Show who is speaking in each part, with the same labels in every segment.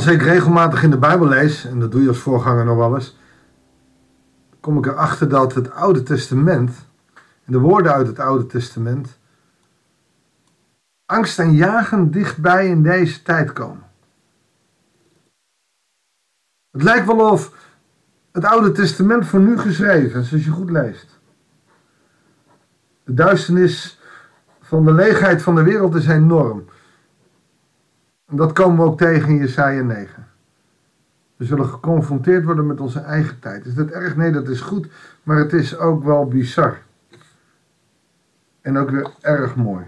Speaker 1: Als ik regelmatig in de Bijbel lees, en dat doe je als voorganger nog wel eens, kom ik erachter dat het Oude Testament, en de woorden uit het Oude Testament, angst en jagen dichtbij in deze tijd komen. Het lijkt wel of het Oude Testament voor nu geschreven is, als je goed leest. De duisternis van de leegheid van de wereld is enorm. Dat komen we ook tegen in Jesaja 9. We zullen geconfronteerd worden met onze eigen tijd. Is dat erg? Nee, dat is goed. Maar het is ook wel bizar. En ook weer erg mooi.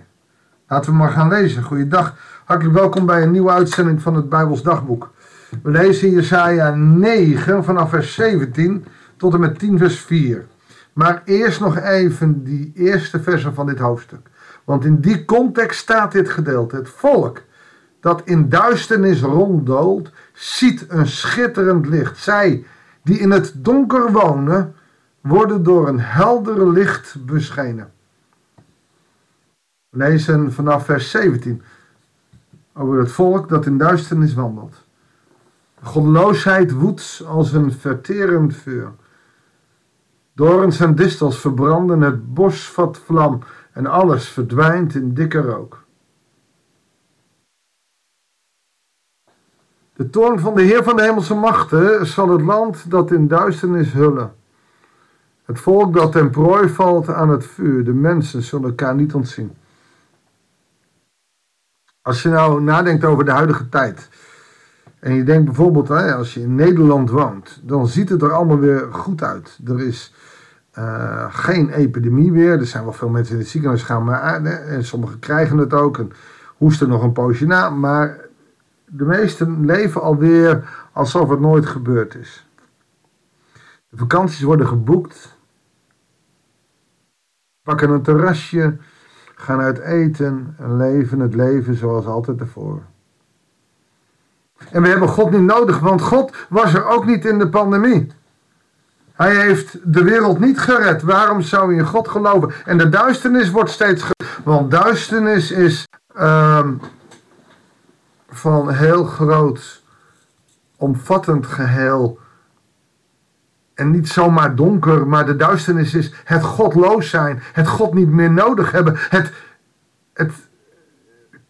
Speaker 1: Laten we maar gaan lezen. Goeiedag. Hartelijk welkom bij een nieuwe uitzending van het Bijbels Dagboek. We lezen Jesaja 9 vanaf vers 17 tot en met 10 vers 4. Maar eerst nog even die eerste versen van dit hoofdstuk. Want in die context staat dit gedeelte. Het volk dat in duisternis ronddoolt, ziet een schitterend licht. Zij die in het donker wonen, worden door een helder licht beschenen. Lezen vanaf vers 17 over het volk dat in duisternis wandelt. Godloosheid woedt als een verterend vuur. Dorens en distels verbranden, het bos vat vlam en alles verdwijnt in dikke rook. De toorn van de Heer van de hemelse machten zal het land dat in duisternis hullen. Het volk dat ten prooi valt aan het vuur, de mensen zullen elkaar niet ontzien. Als je nou nadenkt over de huidige tijd. En je denkt bijvoorbeeld, hè, als je in Nederland woont, dan ziet het er allemaal weer goed uit. Er is uh, geen epidemie weer. Er zijn wel veel mensen in het ziekenhuis gaan, maar uh, en sommigen krijgen het ook en hoesten nog een poosje na. Maar de meesten leven alweer alsof het nooit gebeurd is. De vakanties worden geboekt. Pakken een terrasje, gaan uit eten en leven het leven zoals altijd ervoor. En we hebben God niet nodig, want God was er ook niet in de pandemie. Hij heeft de wereld niet gered. Waarom zou je in God geloven? En de duisternis wordt steeds. Want duisternis is um, van heel groot, omvattend geheel. En niet zomaar donker, maar de duisternis is het godloos zijn. Het God niet meer nodig hebben. Het, het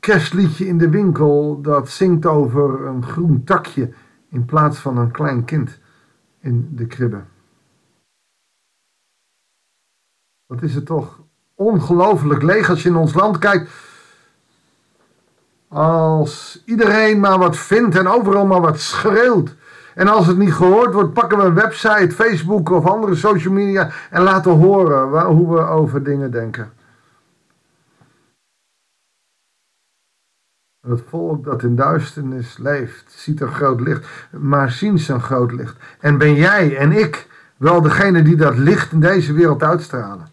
Speaker 1: kerstliedje in de winkel dat zingt over een groen takje in plaats van een klein kind in de kribbe. Wat is het toch ongelooflijk leeg als je in ons land kijkt. Als iedereen maar wat vindt en overal maar wat schreeuwt. En als het niet gehoord wordt, pakken we een website, Facebook of andere social media en laten horen waar, hoe we over dingen denken. Het volk dat in duisternis leeft, ziet een groot licht, maar zien ze een groot licht. En ben jij en ik wel degene die dat licht in deze wereld uitstralen?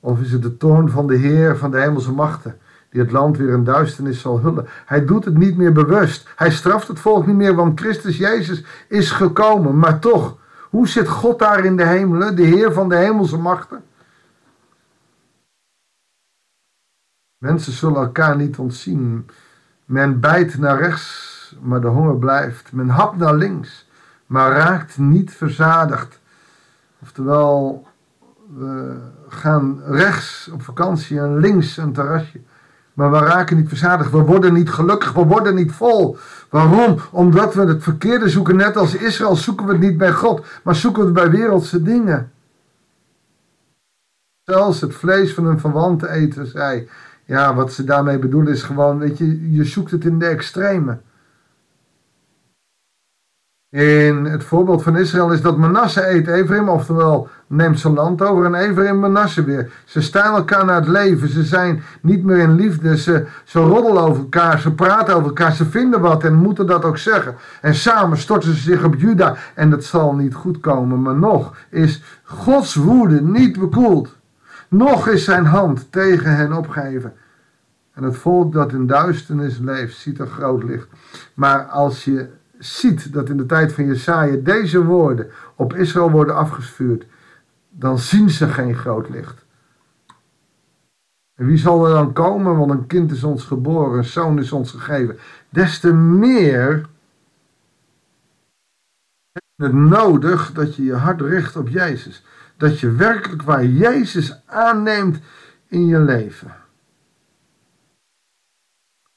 Speaker 1: Of is het de toorn van de Heer van de hemelse machten, die het land weer in duisternis zal hullen? Hij doet het niet meer bewust. Hij straft het volk niet meer, want Christus Jezus is gekomen. Maar toch, hoe zit God daar in de hemelen, de Heer van de hemelse machten? Mensen zullen elkaar niet ontzien. Men bijt naar rechts, maar de honger blijft. Men hapt naar links, maar raakt niet verzadigd. Oftewel, we gaan rechts op vakantie en links een terrasje. Maar we raken niet verzadigd. We worden niet gelukkig. We worden niet vol. Waarom? Omdat we het verkeerde zoeken. Net als Israël zoeken we het niet bij God, maar zoeken we het bij wereldse dingen. Zelfs het vlees van een verwante eten zei. Ja, wat ze daarmee bedoelen is gewoon, weet je, je zoekt het in de extreme. In het voorbeeld van Israël is dat Manasse eet Ephraim, oftewel neemt zijn land over en Ephraim Manasse weer. Ze staan elkaar naar het leven, ze zijn niet meer in liefde, ze, ze roddelen over elkaar, ze praten over elkaar, ze vinden wat en moeten dat ook zeggen. En samen storten ze zich op Juda en dat zal niet goed komen, maar nog is Gods woede niet bekoeld. Nog is zijn hand tegen hen opgeheven. En het volk dat in duisternis leeft, ziet een groot licht. Maar als je ziet dat in de tijd van Jesaja deze woorden op Israël worden afgevuurd, dan zien ze geen groot licht. En wie zal er dan komen? Want een kind is ons geboren, een zoon is ons gegeven. Des te meer het nodig dat je je hart richt op Jezus. Dat je werkelijk waar Jezus aanneemt in je leven.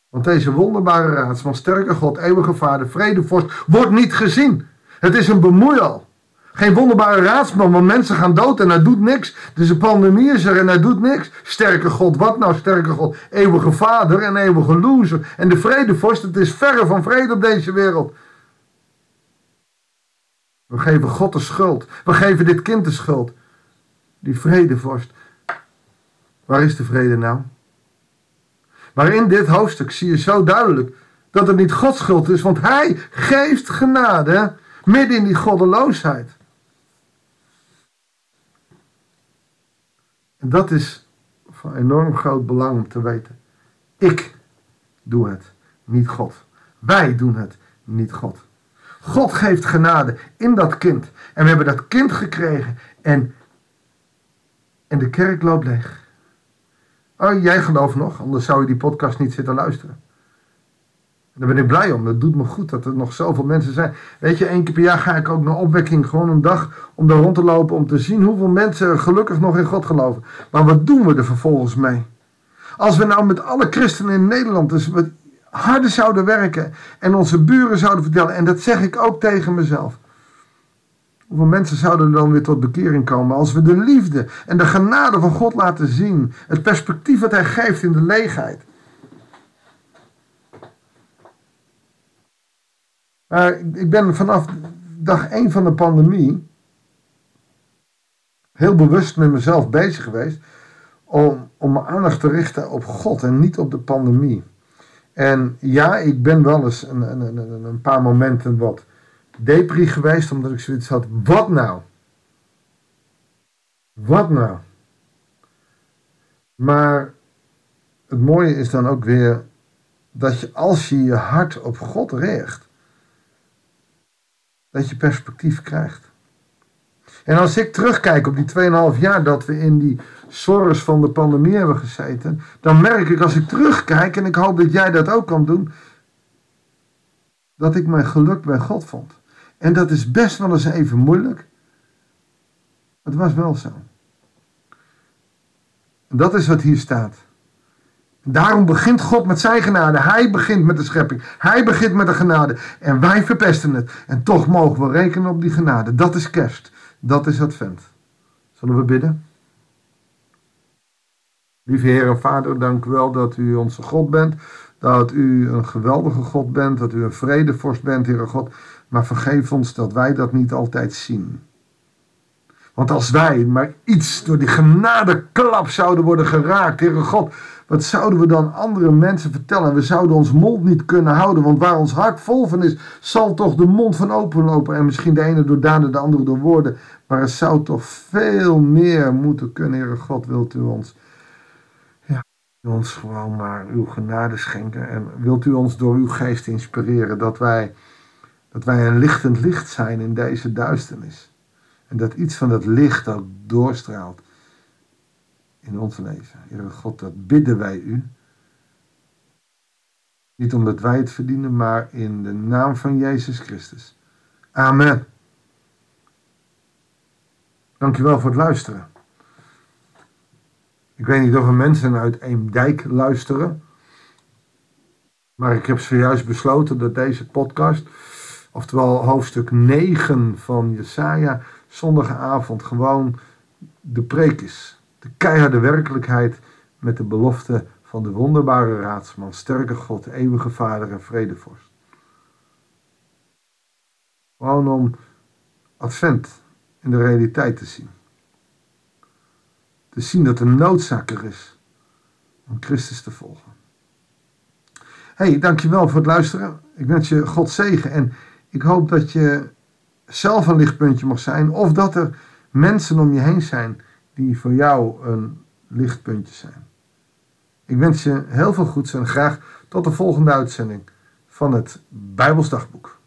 Speaker 1: Want deze wonderbare raadsman, sterke God, eeuwige Vader, vredevorst, wordt niet gezien. Het is een bemoeial. Geen wonderbare raadsman, want mensen gaan dood en hij doet niks. Dus een pandemie is er en hij doet niks. Sterke God, wat nou sterke God? Eeuwige Vader en eeuwige loser. En de vredevorst, het is verre van vrede op deze wereld. We geven God de schuld. We geven dit kind de schuld. Die vredevorst. Waar is de vrede nou? Maar in dit hoofdstuk zie je zo duidelijk dat het niet Gods schuld is, want Hij geeft genade midden in die goddeloosheid. En dat is van enorm groot belang om te weten. Ik doe het, niet God. Wij doen het, niet God. God geeft genade in dat kind. En we hebben dat kind gekregen en, en de kerk loopt leeg. Oh, jij gelooft nog, anders zou je die podcast niet zitten luisteren. Daar ben ik blij om. Dat doet me goed dat er nog zoveel mensen zijn. Weet je, één keer per jaar ga ik ook naar opwekking. Gewoon een dag om daar rond te lopen. Om te zien hoeveel mensen gelukkig nog in God geloven. Maar wat doen we er vervolgens mee? Als we nou met alle christenen in Nederland dus wat harder zouden werken. En onze buren zouden vertellen. En dat zeg ik ook tegen mezelf. Hoeveel mensen zouden dan weer tot bekering komen als we de liefde en de genade van God laten zien. Het perspectief dat Hij geeft in de leegheid. Maar ik ben vanaf dag 1 van de pandemie heel bewust met mezelf bezig geweest om, om mijn aandacht te richten op God en niet op de pandemie. En ja, ik ben wel eens een, een, een, een paar momenten wat depri geweest, omdat ik zoiets had, wat nou? Wat nou? Maar het mooie is dan ook weer dat je als je je hart op God richt, dat je perspectief krijgt. En als ik terugkijk op die 2,5 jaar dat we in die sores van de pandemie hebben gezeten, dan merk ik als ik terugkijk, en ik hoop dat jij dat ook kan doen, dat ik mijn geluk bij God vond. En dat is best wel eens even moeilijk. Het was wel zo. Dat is wat hier staat. Daarom begint God met zijn genade. Hij begint met de schepping. Hij begint met de genade. En wij verpesten het. En toch mogen we rekenen op die genade. Dat is kerst. Dat is advent. Zullen we bidden? Lieve Heer en Vader, dank u wel dat u onze God bent. Dat u een geweldige God bent. Dat u een vredevorst bent, Heere God. Maar vergeef ons dat wij dat niet altijd zien. Want als wij maar iets door die genadeklap zouden worden geraakt, Heere God, wat zouden we dan andere mensen vertellen? We zouden ons mond niet kunnen houden, want waar ons hart vol van is, zal toch de mond van openlopen. En misschien de ene door daden, de andere door woorden. Maar het zou toch veel meer moeten kunnen, Heere God, wilt u ons. Ons gewoon maar uw genade schenken. En wilt u ons door uw geest inspireren dat wij, dat wij een lichtend licht zijn in deze duisternis. En dat iets van dat licht ook doorstraalt in ons leven. Heere God, dat bidden wij u. Niet omdat wij het verdienen, maar in de naam van Jezus Christus. Amen. Dankjewel voor het luisteren. Ik weet niet of er mensen uit Eemdijk luisteren. Maar ik heb zojuist besloten dat deze podcast, oftewel hoofdstuk 9 van Jesaja, zondagavond gewoon de preek is de keiharde werkelijkheid met de belofte van de wonderbare raadsman, sterke God, eeuwige Vader en vredevorst. Gewoon om Advent in de realiteit te zien. Te zien dat er noodzaak is om Christus te volgen. hey, dankjewel voor het luisteren. Ik wens je God zegen en ik hoop dat je zelf een lichtpuntje mag zijn of dat er mensen om je heen zijn die voor jou een lichtpuntje zijn. Ik wens je heel veel goeds en graag tot de volgende uitzending van het Bijbelsdagboek.